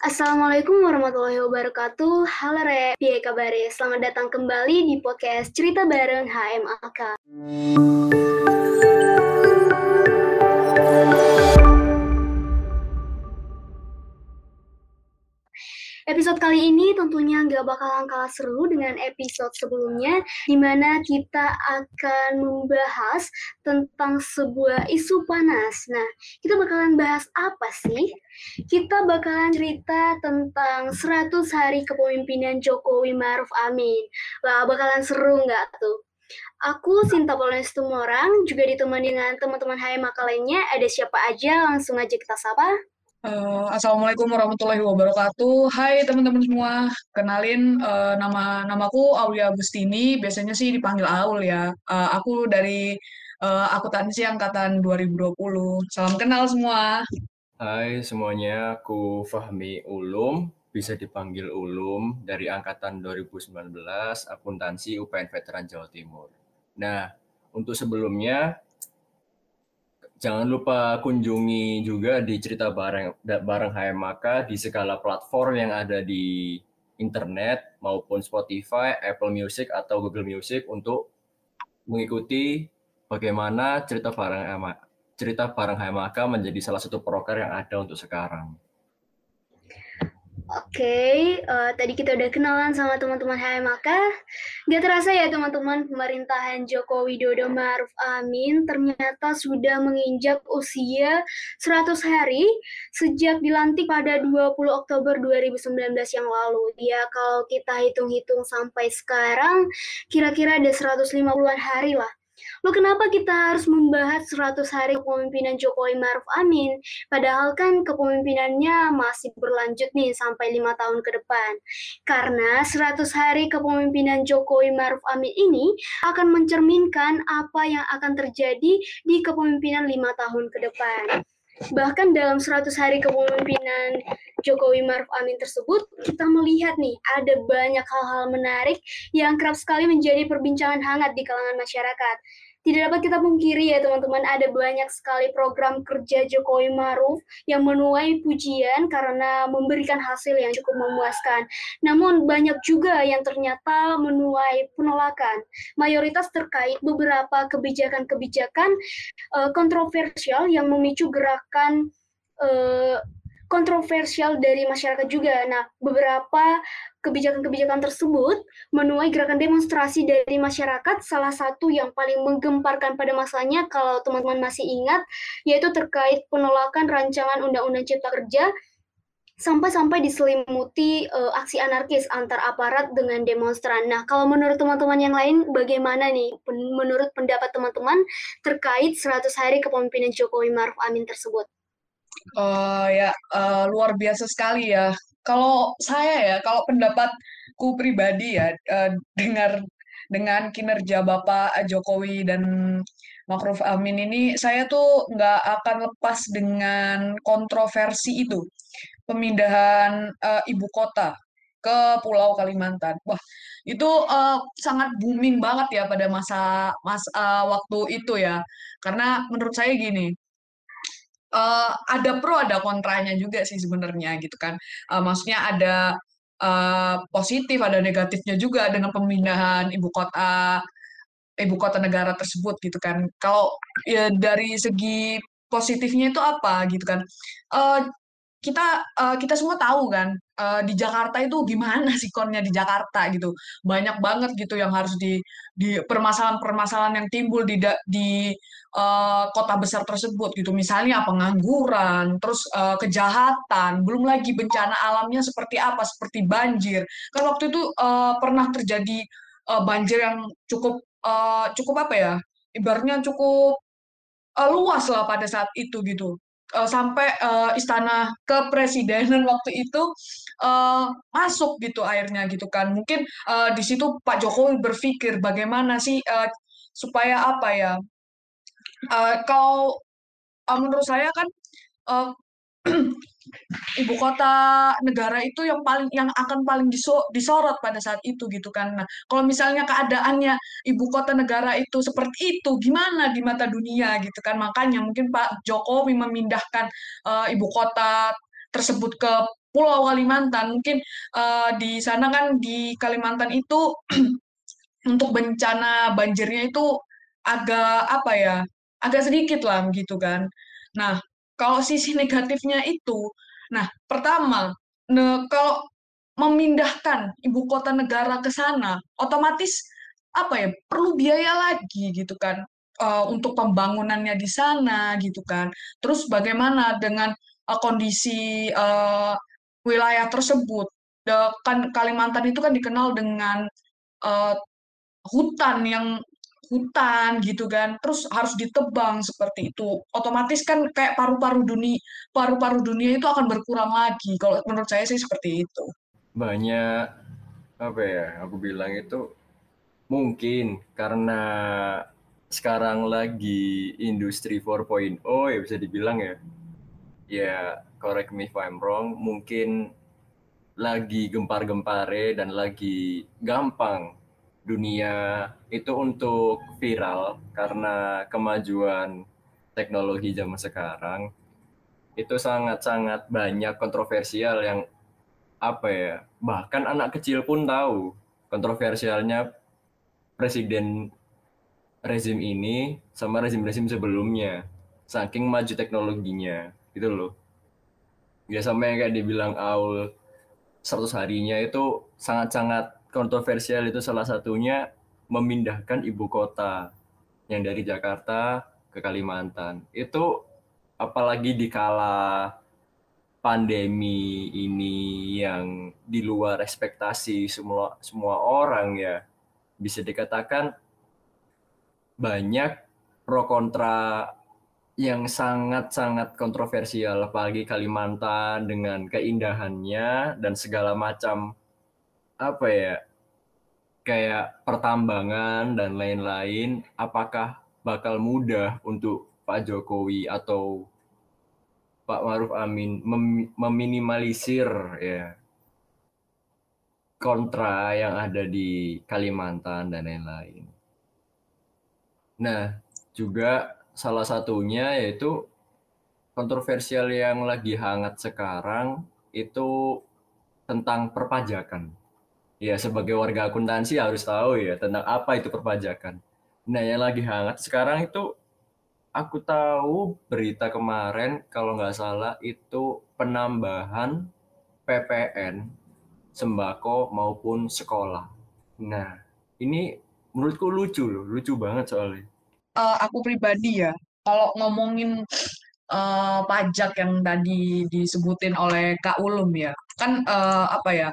Assalamualaikum warahmatullahi wabarakatuh. Halo Re, piye kabare? Selamat datang kembali di podcast Cerita Bareng HMAK. Kali ini tentunya nggak bakalan kalah seru dengan episode sebelumnya, di mana kita akan membahas tentang sebuah isu panas. Nah, kita bakalan bahas apa sih? Kita bakalan cerita tentang 100 hari kepemimpinan Jokowi Maruf Amin. Wah, bakalan seru nggak tuh? Aku Sinta Polnes Tumorang, juga ditemani dengan teman-teman HMAK lainnya. Ada siapa aja? Langsung aja kita sapa. Uh, Assalamualaikum warahmatullahi wabarakatuh. Hai teman-teman semua, kenalin uh, nama namaku Aulia Agustini. Biasanya sih dipanggil Aul ya. Uh, aku dari uh, akuntansi angkatan 2020. Salam kenal semua. Hai semuanya, aku Fahmi Ulum, bisa dipanggil Ulum dari angkatan 2019 akuntansi UPN Veteran Jawa Timur. Nah, untuk sebelumnya Jangan lupa kunjungi juga di cerita bareng bareng HMAK di segala platform yang ada di internet maupun Spotify, Apple Music atau Google Music untuk mengikuti bagaimana cerita bareng cerita bareng HMAK menjadi salah satu proker yang ada untuk sekarang. Oke, okay, uh, eh, tadi kita udah kenalan sama teman-teman HMAK. Gak terasa ya teman-teman, pemerintahan Joko Widodo Maruf Amin ternyata sudah menginjak usia 100 hari sejak dilantik pada 20 Oktober 2019 yang lalu. Ya kalau kita hitung-hitung sampai sekarang, kira-kira ada 150-an hari lah Lo kenapa kita harus membahas 100 hari kepemimpinan Jokowi Maruf Amin? Padahal kan kepemimpinannya masih berlanjut nih sampai lima tahun ke depan. Karena 100 hari kepemimpinan Jokowi Maruf Amin ini akan mencerminkan apa yang akan terjadi di kepemimpinan lima tahun ke depan. Bahkan dalam 100 hari kepemimpinan Jokowi Maruf Amin tersebut, kita melihat nih ada banyak hal-hal menarik yang kerap sekali menjadi perbincangan hangat di kalangan masyarakat. Tidak dapat kita pungkiri ya teman-teman, ada banyak sekali program kerja Jokowi Maruf yang menuai pujian karena memberikan hasil yang cukup memuaskan. Namun banyak juga yang ternyata menuai penolakan. Mayoritas terkait beberapa kebijakan-kebijakan uh, kontroversial yang memicu gerakan uh, kontroversial dari masyarakat juga. Nah, beberapa kebijakan-kebijakan tersebut menuai gerakan demonstrasi dari masyarakat. Salah satu yang paling menggemparkan pada masanya, kalau teman-teman masih ingat, yaitu terkait penolakan rancangan Undang-Undang Cipta Kerja sampai-sampai diselimuti uh, aksi anarkis antar aparat dengan demonstran. Nah, kalau menurut teman-teman yang lain, bagaimana nih menurut pendapat teman-teman terkait 100 hari kepemimpinan Jokowi Maruf Amin tersebut? Uh, ya uh, luar biasa sekali ya. Kalau saya ya, kalau pendapatku pribadi ya uh, dengar dengan kinerja Bapak Jokowi dan Makruf Amin ini, saya tuh nggak akan lepas dengan kontroversi itu, pemindahan uh, ibu kota ke Pulau Kalimantan. Wah, itu uh, sangat booming banget ya pada masa mas uh, waktu itu ya, karena menurut saya gini uh, ada pro ada kontranya juga sih sebenarnya gitu kan. Uh, maksudnya ada uh, positif ada negatifnya juga dengan pemindahan ibu kota ibu kota negara tersebut gitu kan. Kalau ya dari segi positifnya itu apa gitu kan? Uh, kita uh, kita semua tahu kan uh, di Jakarta itu gimana sih konnya di Jakarta gitu? Banyak banget gitu yang harus di di permasalahan-permasalahan yang timbul di di uh, kota besar tersebut gitu. Misalnya pengangguran terus uh, kejahatan belum lagi bencana alamnya seperti apa? Seperti banjir. Kan waktu itu uh, pernah terjadi uh, banjir yang cukup uh, cukup apa ya? Ibaratnya cukup uh, luas lah pada saat itu gitu uh, sampai uh, istana kepresidenan waktu itu uh, masuk gitu airnya gitu kan. Mungkin uh, di situ Pak Jokowi berpikir bagaimana sih uh, supaya apa ya? Uh, kalau uh, menurut saya kan uh, ibu kota negara itu yang paling yang akan paling disorot pada saat itu gitu kan. Nah, kalau misalnya keadaannya ibu kota negara itu seperti itu, gimana di mata dunia gitu kan? Makanya mungkin Pak Jokowi memindahkan uh, ibu kota tersebut ke Pulau Kalimantan. Mungkin uh, di sana kan di Kalimantan itu untuk bencana banjirnya itu agak apa ya, agak sedikit lah gitu kan. Nah, kalau sisi negatifnya itu, nah pertama, ne, kalau memindahkan ibu kota negara ke sana, otomatis apa ya perlu biaya lagi gitu kan uh, untuk pembangunannya di sana gitu kan. Terus bagaimana dengan uh, kondisi uh, wilayah tersebut? Kan Kalimantan itu kan dikenal dengan uh, hutan yang hutan gitu kan. Terus harus ditebang seperti itu. Otomatis kan kayak paru-paru dunia paru-paru dunia itu akan berkurang lagi. Kalau menurut saya sih seperti itu. Banyak apa ya aku bilang itu mungkin karena sekarang lagi industri 4.0 ya bisa dibilang ya. Ya correct me if I'm wrong mungkin lagi gempar-gempare dan lagi gampang dunia itu untuk viral karena kemajuan teknologi zaman sekarang itu sangat-sangat banyak kontroversial yang apa ya bahkan anak kecil pun tahu kontroversialnya presiden rezim ini sama rezim-rezim sebelumnya saking maju teknologinya gitu loh. Ya sama yang kayak dibilang Aul 100 harinya itu sangat-sangat kontroversial itu salah satunya memindahkan ibu kota yang dari Jakarta ke Kalimantan. Itu apalagi di kala pandemi ini yang di luar ekspektasi semua semua orang ya bisa dikatakan banyak pro kontra yang sangat-sangat kontroversial apalagi Kalimantan dengan keindahannya dan segala macam apa ya kayak pertambangan dan lain-lain apakah bakal mudah untuk Pak Jokowi atau Pak Maruf Amin mem meminimalisir ya kontra yang ada di Kalimantan dan lain-lain. Nah, juga salah satunya yaitu kontroversial yang lagi hangat sekarang itu tentang perpajakan ya sebagai warga akuntansi harus tahu ya tentang apa itu perpajakan. Nah, yang lagi hangat sekarang itu aku tahu berita kemarin kalau nggak salah itu penambahan PPN sembako maupun sekolah. Nah, ini menurutku lucu loh, lucu banget soalnya. Uh, aku pribadi ya, kalau ngomongin uh, pajak yang tadi disebutin oleh Kak Ulum ya, kan uh, apa ya,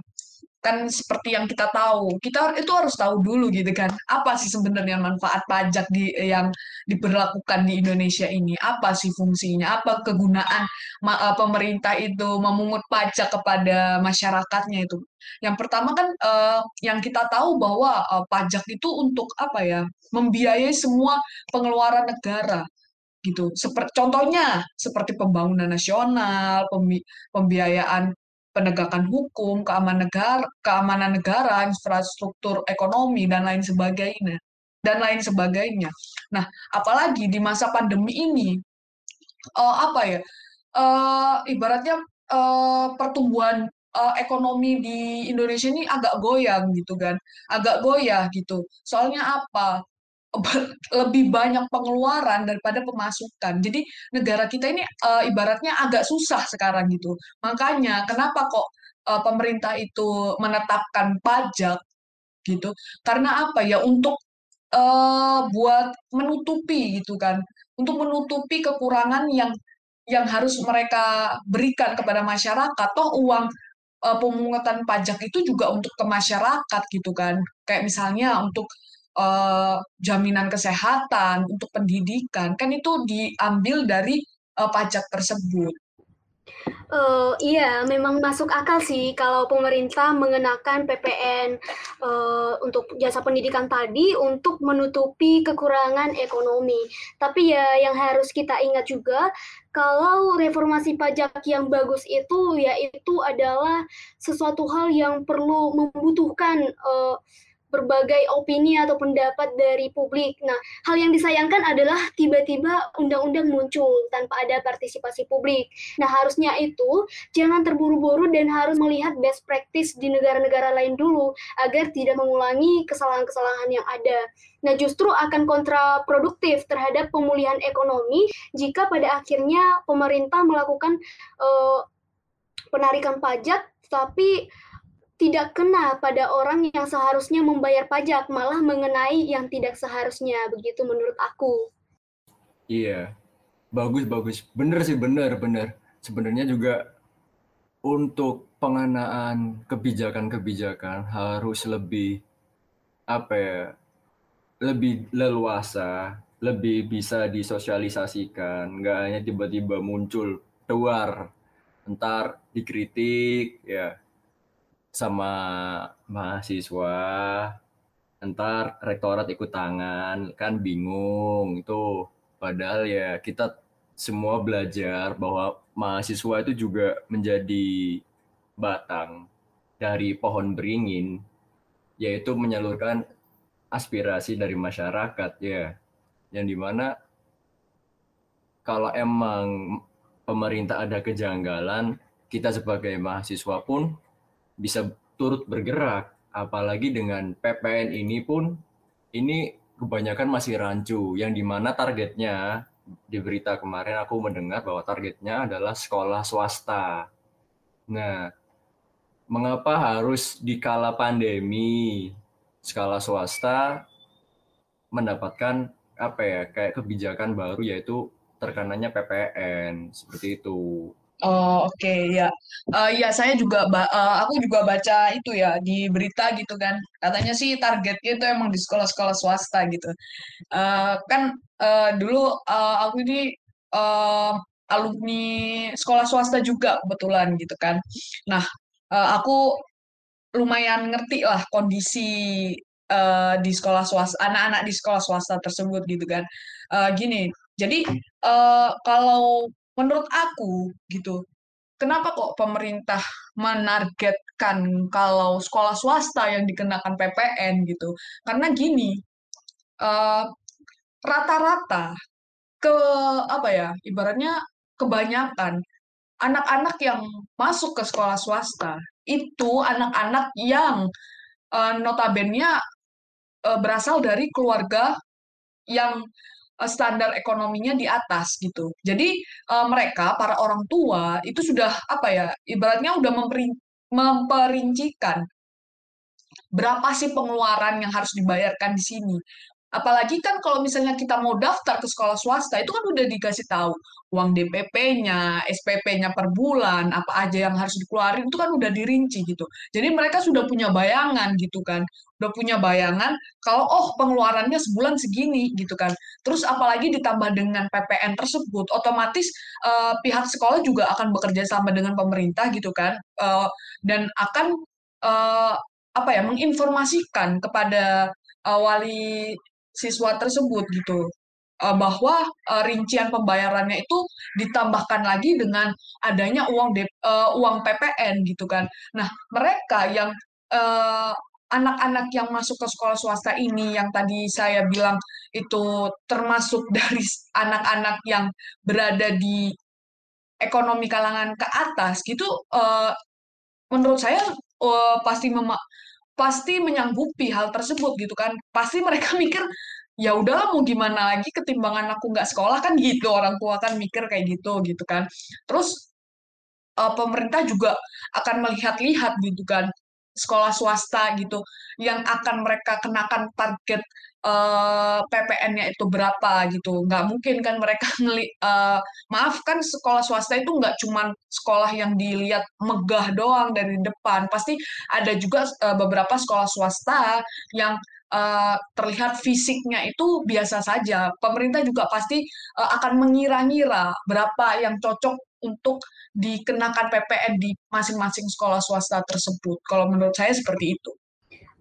kan seperti yang kita tahu. Kita itu harus tahu dulu gitu kan. Apa sih sebenarnya manfaat pajak di yang diberlakukan di Indonesia ini? Apa sih fungsinya? Apa kegunaan eh, pemerintah itu memungut pajak kepada masyarakatnya itu? Yang pertama kan uh, yang kita tahu bahwa uh, pajak itu untuk apa ya? Membiayai semua pengeluaran negara gitu. Seperti contohnya seperti pembangunan nasional, pembi pembiayaan penegakan hukum, keamanan negara, keamanan negara, infrastruktur ekonomi dan lain sebagainya dan lain sebagainya. Nah, apalagi di masa pandemi ini, uh, apa ya? Uh, ibaratnya uh, pertumbuhan uh, ekonomi di Indonesia ini agak goyang gitu kan, agak goyah gitu. Soalnya apa? lebih banyak pengeluaran daripada pemasukan. Jadi negara kita ini uh, ibaratnya agak susah sekarang gitu. Makanya kenapa kok uh, pemerintah itu menetapkan pajak gitu? Karena apa ya? Untuk uh, buat menutupi gitu kan, untuk menutupi kekurangan yang yang harus mereka berikan kepada masyarakat. Toh uang pemungutan pajak itu juga untuk ke masyarakat gitu kan. Kayak misalnya untuk uh, jaminan kesehatan, untuk pendidikan, kan itu diambil dari uh, pajak tersebut. Uh, iya, memang masuk akal sih kalau pemerintah mengenakan PPN uh, untuk jasa pendidikan tadi untuk menutupi kekurangan ekonomi. Tapi ya yang harus kita ingat juga kalau reformasi pajak yang bagus itu yaitu adalah sesuatu hal yang perlu membutuhkan uh, berbagai opini atau pendapat dari publik. Nah, hal yang disayangkan adalah tiba-tiba undang-undang muncul tanpa ada partisipasi publik. Nah, harusnya itu jangan terburu-buru dan harus melihat best practice di negara-negara lain dulu agar tidak mengulangi kesalahan-kesalahan yang ada. Nah, justru akan kontraproduktif terhadap pemulihan ekonomi jika pada akhirnya pemerintah melakukan uh, penarikan pajak tapi tidak kena pada orang yang seharusnya membayar pajak, malah mengenai yang tidak seharusnya. Begitu menurut aku. Iya, bagus bagus. Bener sih, bener bener. Sebenarnya juga untuk pengenaan kebijakan-kebijakan harus lebih apa ya? Lebih leluasa, lebih bisa disosialisasikan, nggak hanya tiba-tiba muncul keluar, entar dikritik, ya sama mahasiswa, entar rektorat ikut tangan, kan bingung itu. Padahal ya kita semua belajar bahwa mahasiswa itu juga menjadi batang dari pohon beringin, yaitu menyalurkan aspirasi dari masyarakat ya, yang di mana kalau emang pemerintah ada kejanggalan, kita sebagai mahasiswa pun bisa turut bergerak. Apalagi dengan PPN ini pun, ini kebanyakan masih rancu, yang di mana targetnya, di berita kemarin aku mendengar bahwa targetnya adalah sekolah swasta. Nah, mengapa harus di kala pandemi skala swasta mendapatkan apa ya kayak kebijakan baru yaitu terkanannya PPN seperti itu. Oh oke ya, uh, ya saya juga uh, aku juga baca itu ya di berita gitu kan katanya sih targetnya itu emang di sekolah-sekolah swasta gitu. Uh, kan uh, dulu uh, aku ini uh, alumni sekolah swasta juga kebetulan gitu kan. Nah uh, aku lumayan ngerti lah kondisi uh, di sekolah swasta anak-anak di sekolah swasta tersebut gitu kan. Uh, gini jadi uh, kalau menurut aku gitu kenapa kok pemerintah menargetkan kalau sekolah swasta yang dikenakan PPN gitu? Karena gini eh, rata-rata ke apa ya ibaratnya kebanyakan anak-anak yang masuk ke sekolah swasta itu anak-anak yang uh, notabene uh, berasal dari keluarga yang Eh, standar ekonominya di atas gitu. Jadi uh, mereka para orang tua itu sudah apa ya ibaratnya udah memperincikan berapa sih pengeluaran yang harus dibayarkan di sini. Apalagi kan kalau misalnya kita mau daftar ke sekolah swasta, itu kan udah dikasih tahu uang DPP-nya, SPP-nya per bulan, apa aja yang harus dikeluarin, itu kan udah dirinci gitu. Jadi mereka sudah punya bayangan gitu kan. Udah punya bayangan kalau oh pengeluarannya sebulan segini gitu kan. Terus apalagi ditambah dengan PPN tersebut, otomatis uh, pihak sekolah juga akan bekerja sama dengan pemerintah gitu kan. Uh, dan akan uh, apa ya menginformasikan kepada uh, wali siswa tersebut gitu uh, bahwa uh, rincian pembayarannya itu ditambahkan lagi dengan adanya uang de, uh, uang PPN gitu kan. Nah, mereka yang anak-anak yang masuk ke sekolah swasta ini yang tadi saya bilang itu termasuk dari anak-anak yang berada di ekonomi kalangan ke atas gitu uh, menurut saya uh, pasti mema pasti menyanggupi hal tersebut gitu kan. Pasti mereka mikir ya udahlah mau gimana lagi ketimbangan aku nggak sekolah? Kan gitu orang tua kan mikir kayak gitu gitu kan. Terus uh, pemerintah juga akan melihat-lihat gitu kan sekolah swasta gitu yang akan mereka kenakan target uh, eh, PPN-nya itu berapa gitu. Nggak mungkin kan mereka ngeli uh, maaf kan sekolah swasta itu nggak cuma sekolah yang dilihat megah doang dari depan. Pasti ada juga uh, beberapa sekolah swasta yang uh, terlihat fisiknya itu biasa saja. Pemerintah juga pasti uh, akan mengira-ngira berapa yang cocok untuk dikenakan PPN di masing-masing sekolah swasta tersebut. Kalau menurut saya seperti itu.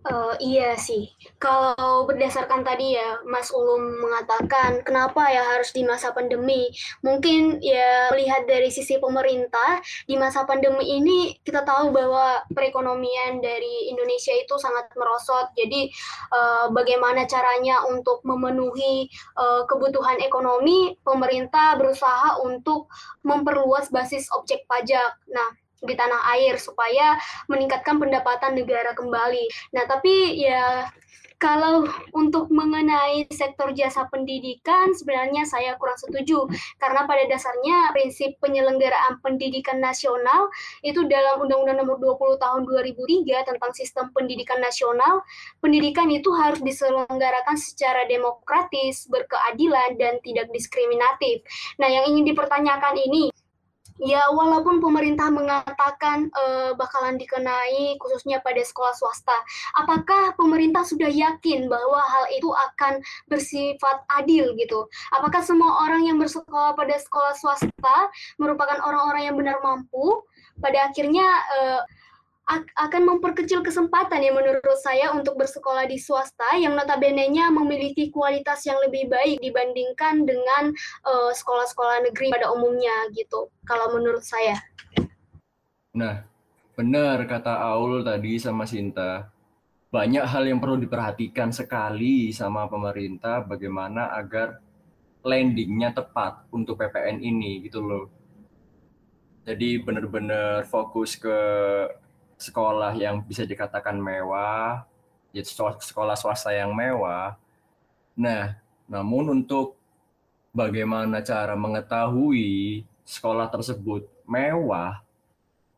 Uh, iya sih, kalau berdasarkan tadi ya Mas Ulum mengatakan kenapa ya harus di masa pandemi. Mungkin ya melihat dari sisi pemerintah di masa pandemi ini kita tahu bahwa perekonomian dari Indonesia itu sangat merosot. Jadi uh, bagaimana caranya untuk memenuhi uh, kebutuhan ekonomi, pemerintah berusaha untuk memperluas basis objek pajak. Nah, di tanah air supaya meningkatkan pendapatan negara kembali. Nah, tapi ya kalau untuk mengenai sektor jasa pendidikan sebenarnya saya kurang setuju karena pada dasarnya prinsip penyelenggaraan pendidikan nasional itu dalam Undang-Undang Nomor 20 Tahun 2003 tentang Sistem Pendidikan Nasional, pendidikan itu harus diselenggarakan secara demokratis, berkeadilan dan tidak diskriminatif. Nah, yang ingin dipertanyakan ini Ya, walaupun pemerintah mengatakan uh, bakalan dikenai khususnya pada sekolah swasta, apakah pemerintah sudah yakin bahwa hal itu akan bersifat adil gitu? Apakah semua orang yang bersekolah pada sekolah swasta merupakan orang-orang yang benar mampu? Pada akhirnya uh, akan memperkecil kesempatan ya menurut saya untuk bersekolah di swasta yang notabene-nya memiliki kualitas yang lebih baik dibandingkan dengan sekolah sekolah-sekolah negeri pada umumnya gitu. Kalau menurut saya. Nah, benar kata Aul tadi sama Sinta. Banyak hal yang perlu diperhatikan sekali sama pemerintah bagaimana agar landingnya tepat untuk PPN ini gitu loh. Jadi benar-benar fokus ke sekolah yang bisa dikatakan mewah, ya sekolah swasta yang mewah. Nah, namun untuk bagaimana cara mengetahui sekolah tersebut mewah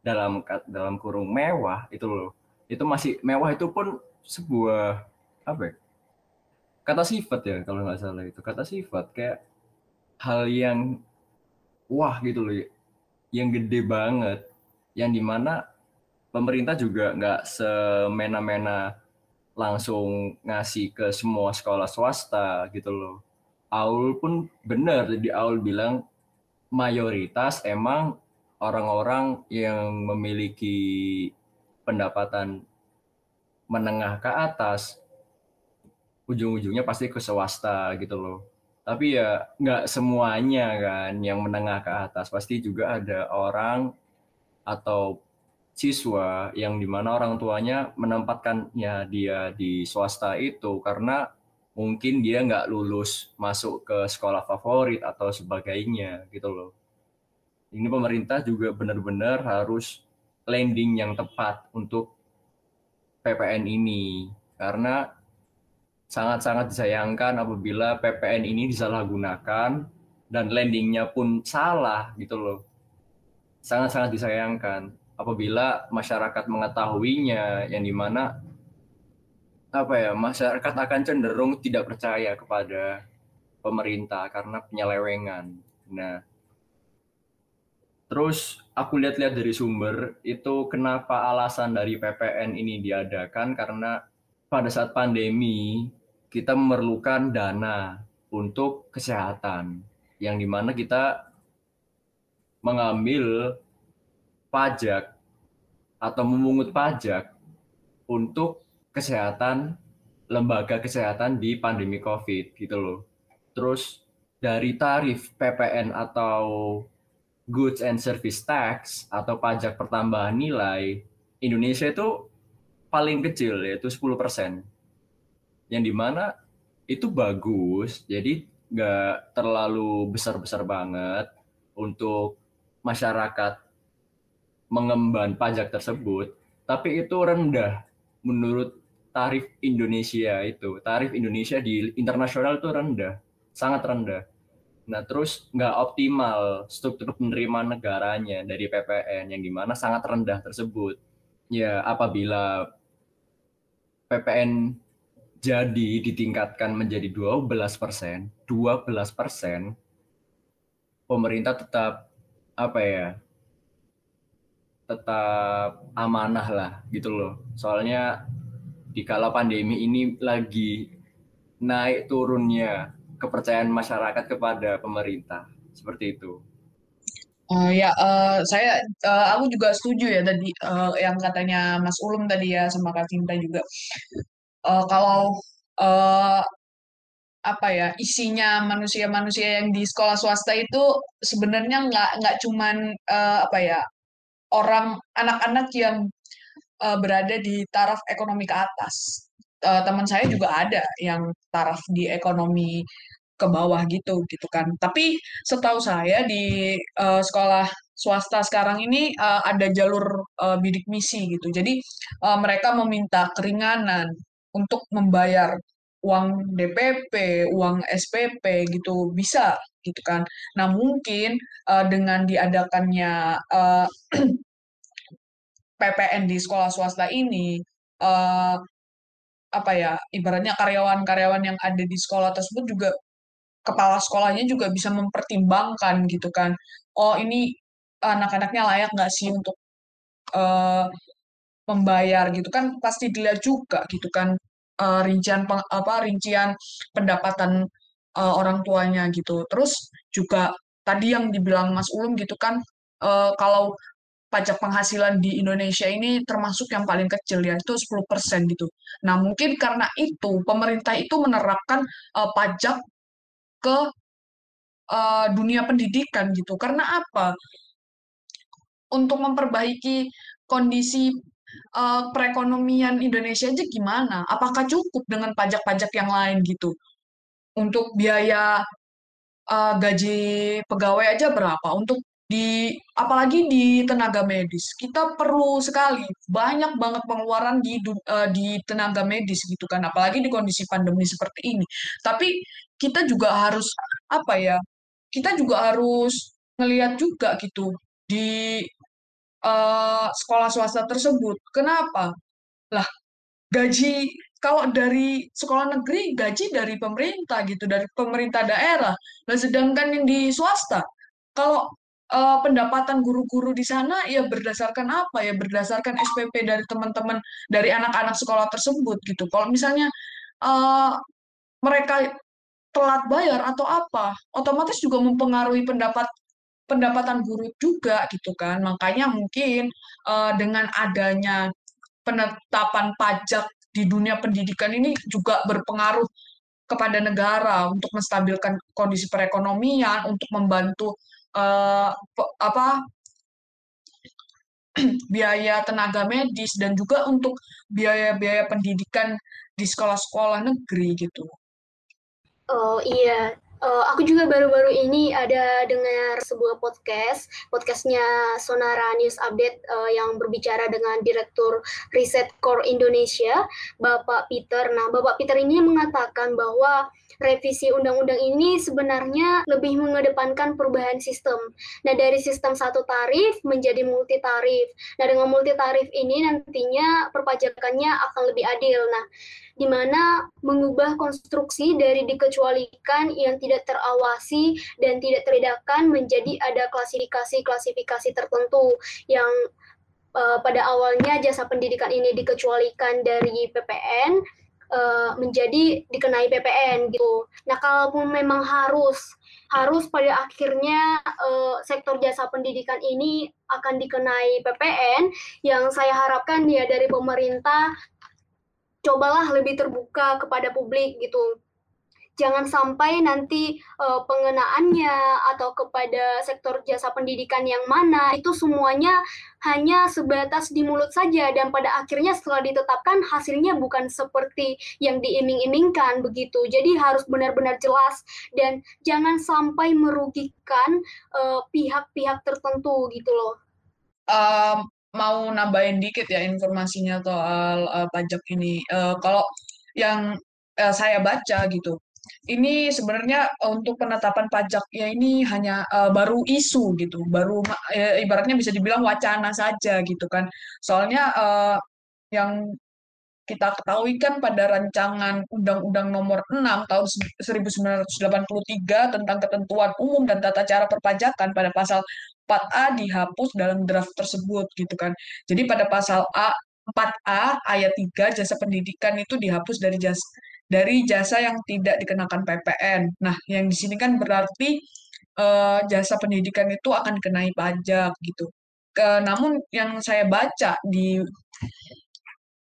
dalam dalam kurung mewah itu loh. Itu masih mewah itu pun sebuah apa ya? Kata sifat ya kalau nggak salah itu. Kata sifat kayak hal yang wah gitu loh. Yang gede banget yang di mana pemerintah juga nggak semena-mena langsung ngasih ke semua sekolah swasta gitu loh. Aul pun benar, jadi Aul bilang mayoritas emang orang-orang yang memiliki pendapatan menengah ke atas, ujung-ujungnya pasti ke swasta gitu loh. Tapi ya nggak semuanya kan yang menengah ke atas, pasti juga ada orang atau siswa yang di mana orang tuanya menempatkannya dia di swasta itu karena mungkin dia nggak lulus masuk ke sekolah favorit atau sebagainya gitu loh. Ini pemerintah juga benar-benar harus landing yang tepat untuk PPN ini karena sangat-sangat disayangkan apabila PPN ini disalahgunakan dan landingnya pun salah gitu loh. Sangat-sangat disayangkan apabila masyarakat mengetahuinya yang di mana apa ya masyarakat akan cenderung tidak percaya kepada pemerintah karena penyelewengan. Nah, terus aku lihat-lihat dari sumber itu kenapa alasan dari PPN ini diadakan karena pada saat pandemi kita memerlukan dana untuk kesehatan yang di mana kita mengambil pajak atau memungut pajak untuk kesehatan lembaga kesehatan di pandemi Covid gitu loh. Terus dari tarif PPN atau Goods and Service Tax atau pajak pertambahan nilai Indonesia itu paling kecil yaitu 10%. Yang di mana itu bagus, jadi nggak terlalu besar-besar banget untuk masyarakat mengemban pajak tersebut, tapi itu rendah menurut tarif Indonesia itu. Tarif Indonesia di internasional itu rendah, sangat rendah. Nah, terus nggak optimal struktur penerimaan negaranya dari PPN yang di mana sangat rendah tersebut. Ya, apabila PPN jadi ditingkatkan menjadi 12 persen, 12 persen, pemerintah tetap apa ya tetap amanah lah gitu loh. Soalnya di kala pandemi ini lagi naik turunnya kepercayaan masyarakat kepada pemerintah. Seperti itu. Uh, ya, uh, saya, uh, aku juga setuju ya tadi uh, yang katanya Mas Ulum tadi ya sama Kak Cinta juga. Uh, kalau uh, apa ya isinya manusia-manusia yang di sekolah swasta itu sebenarnya nggak nggak cuman uh, apa ya orang anak-anak yang uh, berada di taraf ekonomi ke atas. Uh, teman saya juga ada yang taraf di ekonomi ke bawah gitu gitu kan. Tapi setahu saya di uh, sekolah swasta sekarang ini uh, ada jalur uh, bidik misi gitu. Jadi uh, mereka meminta keringanan untuk membayar uang DPP, uang SPP gitu bisa gitu kan. Nah mungkin uh, dengan diadakannya uh, PPN di sekolah swasta ini uh, apa ya ibaratnya karyawan-karyawan yang ada di sekolah tersebut juga kepala sekolahnya juga bisa mempertimbangkan gitu kan oh ini anak-anaknya layak nggak sih untuk uh, membayar gitu kan pasti dilihat juga gitu kan uh, rincian peng, apa rincian pendapatan uh, orang tuanya gitu terus juga tadi yang dibilang Mas Ulum gitu kan uh, kalau pajak penghasilan di Indonesia ini termasuk yang paling kecil ya itu 10% gitu. Nah, mungkin karena itu pemerintah itu menerapkan uh, pajak ke uh, dunia pendidikan gitu. Karena apa? Untuk memperbaiki kondisi uh, perekonomian Indonesia aja gimana? Apakah cukup dengan pajak-pajak yang lain gitu? Untuk biaya uh, gaji pegawai aja berapa? Untuk di apalagi di tenaga medis. Kita perlu sekali banyak banget pengeluaran di uh, di tenaga medis gitu kan. Apalagi di kondisi pandemi seperti ini. Tapi kita juga harus apa ya kita juga harus ngelihat juga gitu di uh, sekolah swasta tersebut. Kenapa? Lah gaji kalau dari sekolah negeri gaji dari pemerintah gitu dari pemerintah daerah nah sedangkan yang di swasta kalau uh, pendapatan guru-guru di sana ya berdasarkan apa ya berdasarkan SPP dari teman-teman dari anak-anak sekolah tersebut gitu. Kalau misalnya uh, mereka telat bayar atau apa, otomatis juga mempengaruhi pendapat pendapatan guru juga gitu kan. Makanya mungkin uh, dengan adanya penetapan pajak di dunia pendidikan ini juga berpengaruh kepada negara untuk menstabilkan kondisi perekonomian, untuk membantu uh, apa biaya tenaga medis dan juga untuk biaya-biaya pendidikan di sekolah-sekolah negeri gitu. Oh iya, uh, aku juga baru-baru ini ada dengar sebuah podcast, podcastnya Sonara News Update uh, yang berbicara dengan Direktur Riset Core Indonesia, Bapak Peter. Nah, Bapak Peter ini mengatakan bahwa revisi undang-undang ini sebenarnya lebih mengedepankan perubahan sistem. Nah, dari sistem satu tarif menjadi multi tarif. Nah, dengan multi tarif ini nantinya perpajakannya akan lebih adil. Nah, di mana mengubah konstruksi dari dikecualikan yang tidak terawasi dan tidak terbedakan menjadi ada klasifikasi-klasifikasi tertentu yang uh, pada awalnya jasa pendidikan ini dikecualikan dari PPN uh, menjadi dikenai PPN gitu. Nah, kalaupun memang harus harus pada akhirnya uh, sektor jasa pendidikan ini akan dikenai PPN yang saya harapkan ya dari pemerintah cobalah lebih terbuka kepada publik gitu jangan sampai nanti uh, pengenaannya atau kepada sektor jasa pendidikan yang mana itu semuanya hanya sebatas di mulut saja dan pada akhirnya setelah ditetapkan hasilnya bukan seperti yang diiming-imingkan begitu. Jadi harus benar-benar jelas dan jangan sampai merugikan eh, pihak-pihak uh, tertentu gitu loh. Um, mau nambahin dikit ya informasinya soal uh, pajak ini. Uh, kalau yang uh, saya baca gitu ini sebenarnya untuk penetapan pajak ya ini hanya uh, baru isu gitu, baru uh, ibaratnya bisa dibilang wacana saja gitu kan. Soalnya uh, yang kita ketahui kan pada rancangan Undang-Undang Nomor 6 tahun 1983 tentang ketentuan umum dan tata cara perpajakan pada pasal 4A dihapus dalam draft tersebut gitu kan. Jadi pada pasal A 4A ayat 3 jasa pendidikan itu dihapus dari jasa dari jasa yang tidak dikenakan PPN. Nah, yang di sini kan berarti uh, jasa pendidikan itu akan kenai pajak gitu. Ke, namun yang saya baca di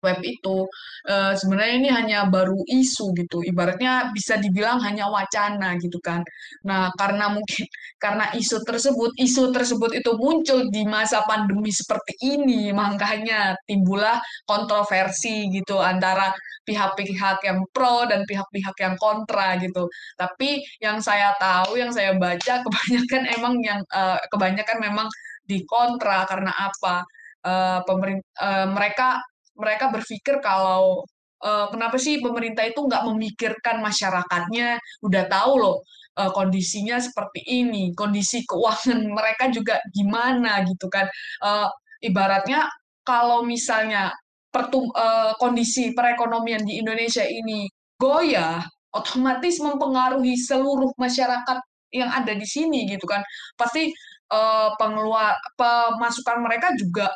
web itu uh, sebenarnya ini hanya baru isu gitu. Ibaratnya bisa dibilang hanya wacana gitu kan. Nah karena mungkin karena isu tersebut isu tersebut itu muncul di masa pandemi seperti ini makanya timbullah kontroversi gitu antara pihak-pihak yang pro dan pihak-pihak yang kontra gitu. Tapi yang saya tahu yang saya baca kebanyakan emang yang uh, kebanyakan memang di kontra karena apa? Uh, pemerintah uh, mereka mereka berpikir kalau uh, kenapa sih pemerintah itu nggak memikirkan masyarakatnya udah tahu loh uh, kondisinya seperti ini kondisi keuangan mereka juga gimana gitu kan. Uh, ibaratnya kalau misalnya pertum uh, kondisi perekonomian di Indonesia ini goyah otomatis mempengaruhi seluruh masyarakat yang ada di sini gitu kan. Pasti uh, pengeluar pemasukan mereka juga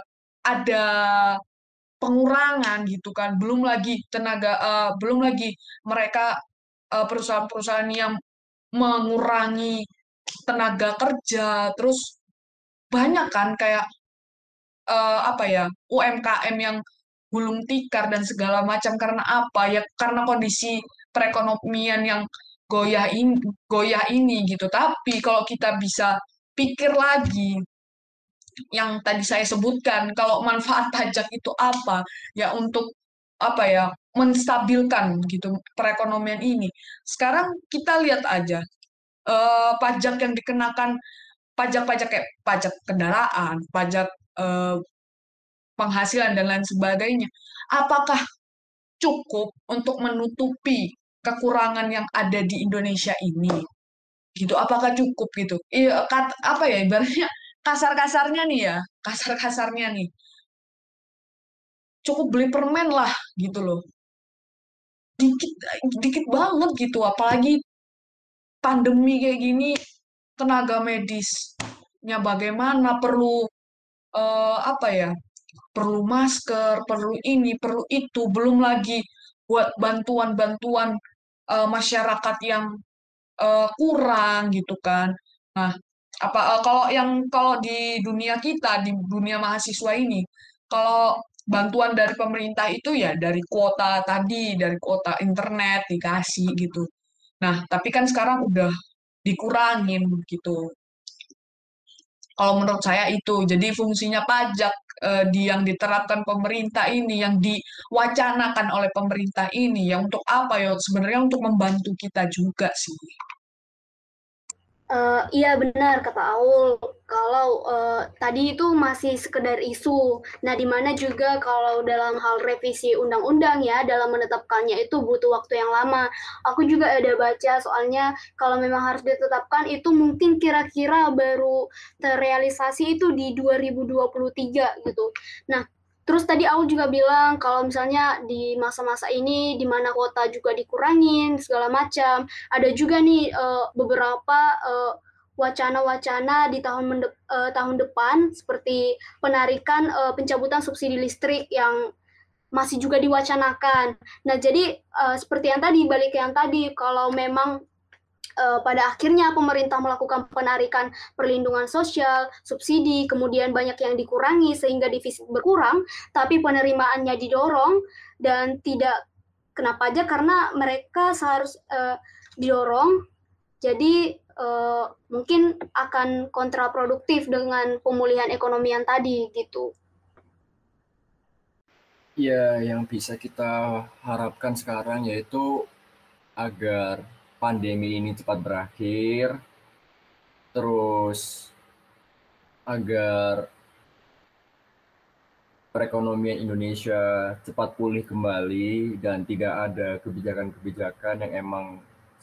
ada pengurangan gitu kan. Belum lagi tenaga uh, belum lagi mereka uh, perusahaan-perusahaan yang mengurangi tenaga kerja. Terus banyak kan kayak uh, apa ya UMKM yang gulung tikar dan segala macam. Karena apa? Ya karena kondisi perekonomian yang goyah ini goyah ini gitu. Tapi kalau kita bisa pikir lagi yang tadi saya sebutkan kalau manfaat pajak itu apa? Ya untuk apa ya menstabilkan gitu perekonomian ini. Sekarang kita lihat aja eh, pajak yang dikenakan pajak-pajak kayak pajak kendaraan pajak eh, penghasilan dan lain sebagainya apakah cukup untuk menutupi kekurangan yang ada di Indonesia ini? Gitu apakah cukup gitu? Iya apa ya ibaratnya kasar-kasarnya nih ya, kasar-kasarnya nih. Cukup beli permen lah gitu loh. Dikit dikit banget gitu, apalagi pandemi kayak gini tenaga medisnya bagaimana perlu uh, apa ya? Perlu masker, perlu ini, perlu itu, belum lagi buat bantuan-bantuan uh, masyarakat yang uh, kurang gitu kan. Nah, apa uh, kalau yang kalau di dunia kita di dunia mahasiswa ini kalau bantuan dari pemerintah itu ya dari kuota tadi dari kuota internet dikasih gitu. Nah tapi kan sekarang udah dikurangin gitu. Kalau menurut saya itu jadi fungsinya pajak eh, di yang diterapkan pemerintah ini yang diwacanakan oleh pemerintah ini ya untuk apa ya? Sebenarnya untuk membantu kita juga sih Uh, iya benar kata Aul kalau uh, tadi itu masih sekedar isu. Nah, di mana juga kalau dalam hal revisi undang-undang ya dalam menetapkannya itu butuh waktu yang lama. Aku juga ada baca soalnya kalau memang harus ditetapkan itu mungkin kira-kira baru terrealisasi itu di 2023 gitu. Nah, Terus tadi aku juga bilang kalau misalnya di masa-masa ini di mana kuota juga dikurangin segala macam, ada juga nih uh, beberapa uh, wacana-wacana di tahun uh, tahun depan seperti penarikan uh, pencabutan subsidi listrik yang masih juga diwacanakan. Nah, jadi uh, seperti yang tadi balik yang tadi kalau memang uh, pada akhirnya pemerintah melakukan penarikan perlindungan sosial, subsidi, kemudian banyak yang dikurangi sehingga defisit berkurang, tapi penerimaannya didorong dan tidak kenapa aja karena mereka seharus uh, didorong jadi uh, mungkin akan kontraproduktif dengan pemulihan ekonomi yang tadi gitu. Ya, yang bisa kita harapkan sekarang yaitu agar pandemi ini cepat berakhir, terus agar perekonomian Indonesia cepat pulih kembali dan tidak ada kebijakan-kebijakan yang emang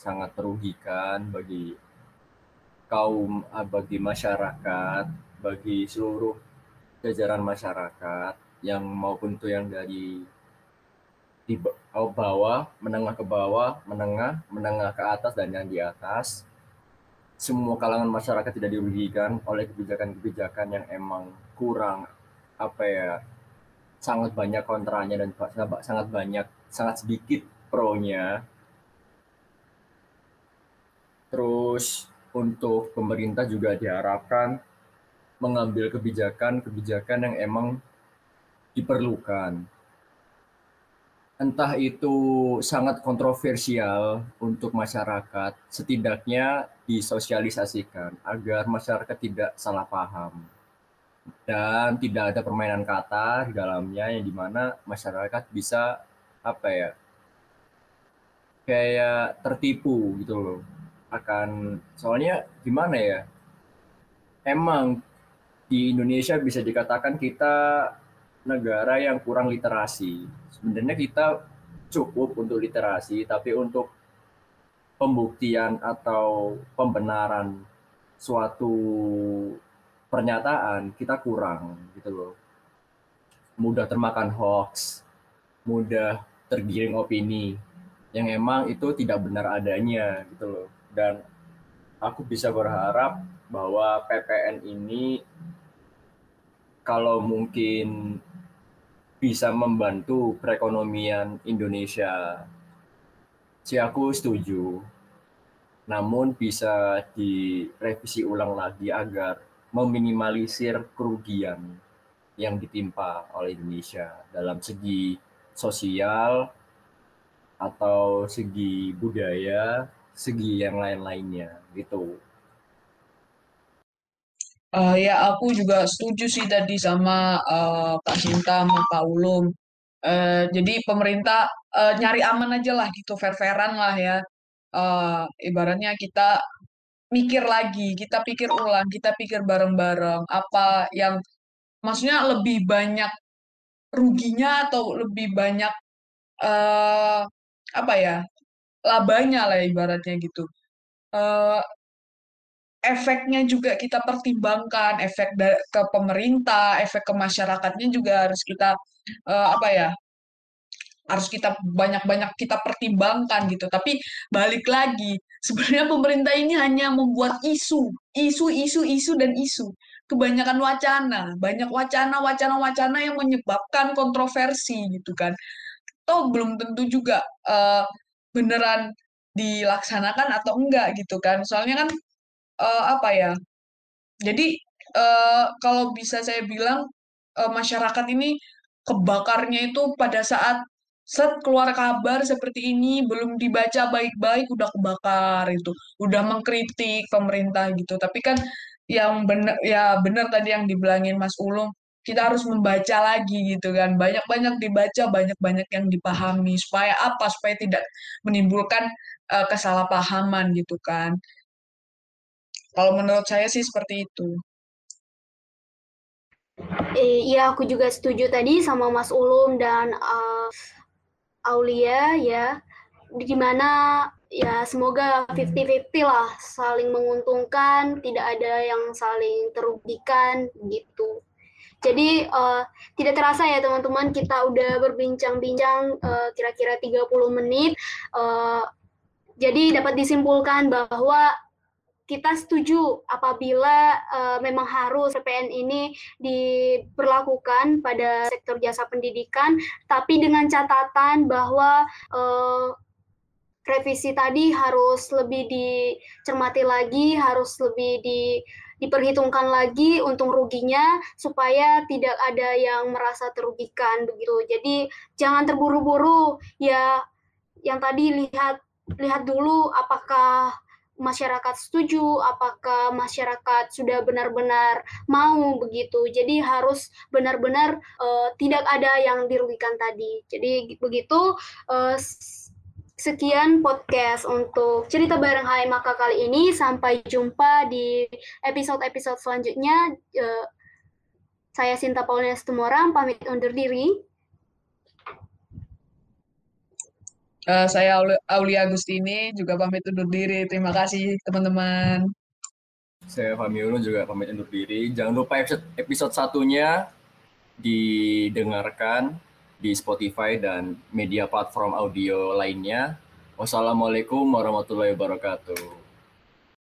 sangat merugikan bagi kaum ah, bagi masyarakat, bagi seluruh jajaran masyarakat yang maupun itu yang dari di bawah, menengah ke bawah, menengah, menengah ke atas, dan yang di atas. Semua kalangan masyarakat tidak dirugikan oleh kebijakan-kebijakan yang emang kurang, apa ya, sangat banyak kontranya dan sangat banyak, sangat sedikit pro-nya. Terus untuk pemerintah juga diharapkan mengambil kebijakan-kebijakan yang emang diperlukan. Entah itu sangat kontroversial untuk masyarakat, setidaknya disosialisasikan agar masyarakat tidak salah paham. Dan tidak ada permainan kata di dalamnya yang di mana masyarakat bisa apa ya kayak tertipu gitu loh. Akan soalnya gimana ya emang di Indonesia bisa dikatakan kita negara yang kurang literasi. Sebenarnya kita cukup untuk literasi tapi untuk pembuktian atau pembenaran suatu pernyataan kita kurang gitu loh. Mudah termakan hoax mudah tergiring opini yang emang itu tidak benar adanya gitu loh. Dan aku bisa berharap bahwa PPN ini kalau mungkin bisa membantu perekonomian Indonesia sih aku setuju namun bisa direvisi ulang lagi agar meminimalisir kerugian yang ditimpa oleh Indonesia dalam segi sosial atau segi budaya, segi yang lain-lainnya gitu. Uh, ya aku juga setuju sih tadi sama uh, Kak Sinta sama Pak Ulum. Uh, jadi pemerintah uh, nyari aman aja lah gitu, fair-fairan lah ya. Uh, ibaratnya kita mikir lagi, kita pikir ulang, kita pikir bareng-bareng apa yang maksudnya lebih banyak ruginya atau lebih banyak uh, apa ya labanya lah ibaratnya gitu. Uh, efeknya juga kita pertimbangkan, efek ke pemerintah, efek ke masyarakatnya juga harus kita uh, apa ya harus kita banyak-banyak kita pertimbangkan gitu. Tapi balik lagi, sebenarnya pemerintah ini hanya membuat isu, isu, isu, isu dan isu. Kebanyakan wacana, banyak wacana, wacana, wacana yang menyebabkan kontroversi gitu kan. Toh belum tentu juga uh, beneran dilaksanakan atau enggak gitu kan. Soalnya kan uh, apa ya? Jadi uh, kalau bisa saya bilang uh, masyarakat ini kebakarnya itu pada saat set keluar kabar seperti ini belum dibaca baik-baik udah kebakar itu udah mengkritik pemerintah gitu. Tapi kan yang benar ya benar tadi yang dibilangin Mas Ulung kita harus membaca lagi gitu kan. Banyak-banyak dibaca banyak-banyak yang dipahami supaya apa? Supaya tidak menimbulkan uh, kesalahpahaman gitu kan kalau menurut saya sih seperti itu. Iya, aku juga setuju tadi sama Mas Ulum dan uh, Aulia ya. Di mana ya semoga 50-50 lah saling menguntungkan tidak ada yang saling terugikan gitu. Jadi uh, tidak terasa ya teman-teman kita udah berbincang-bincang uh, kira-kira 30 menit uh, jadi dapat disimpulkan bahwa kita setuju apabila uh, memang harus PPN ini diberlakukan pada sektor jasa pendidikan, tapi dengan catatan bahwa uh, revisi tadi harus lebih dicermati lagi, harus lebih di diperhitungkan lagi untung ruginya supaya tidak ada yang merasa terugikan begitu. Jadi jangan terburu-buru ya yang tadi lihat lihat dulu apakah masyarakat setuju, apakah masyarakat sudah benar-benar mau begitu. Jadi harus benar-benar uh, tidak ada yang dirugikan tadi. Jadi begitu uh, sekian podcast untuk cerita bareng Hai Maka kali ini. Sampai jumpa di episode-episode selanjutnya. Uh, saya Sinta Paulina Setumorang, pamit undur diri. Uh, saya Aulia Agustini juga pamit undur diri. Terima kasih teman-teman. Saya Fahmi Ulu juga pamit undur diri. Jangan lupa episode, episode satunya didengarkan di Spotify dan media platform audio lainnya. Wassalamualaikum warahmatullahi wabarakatuh.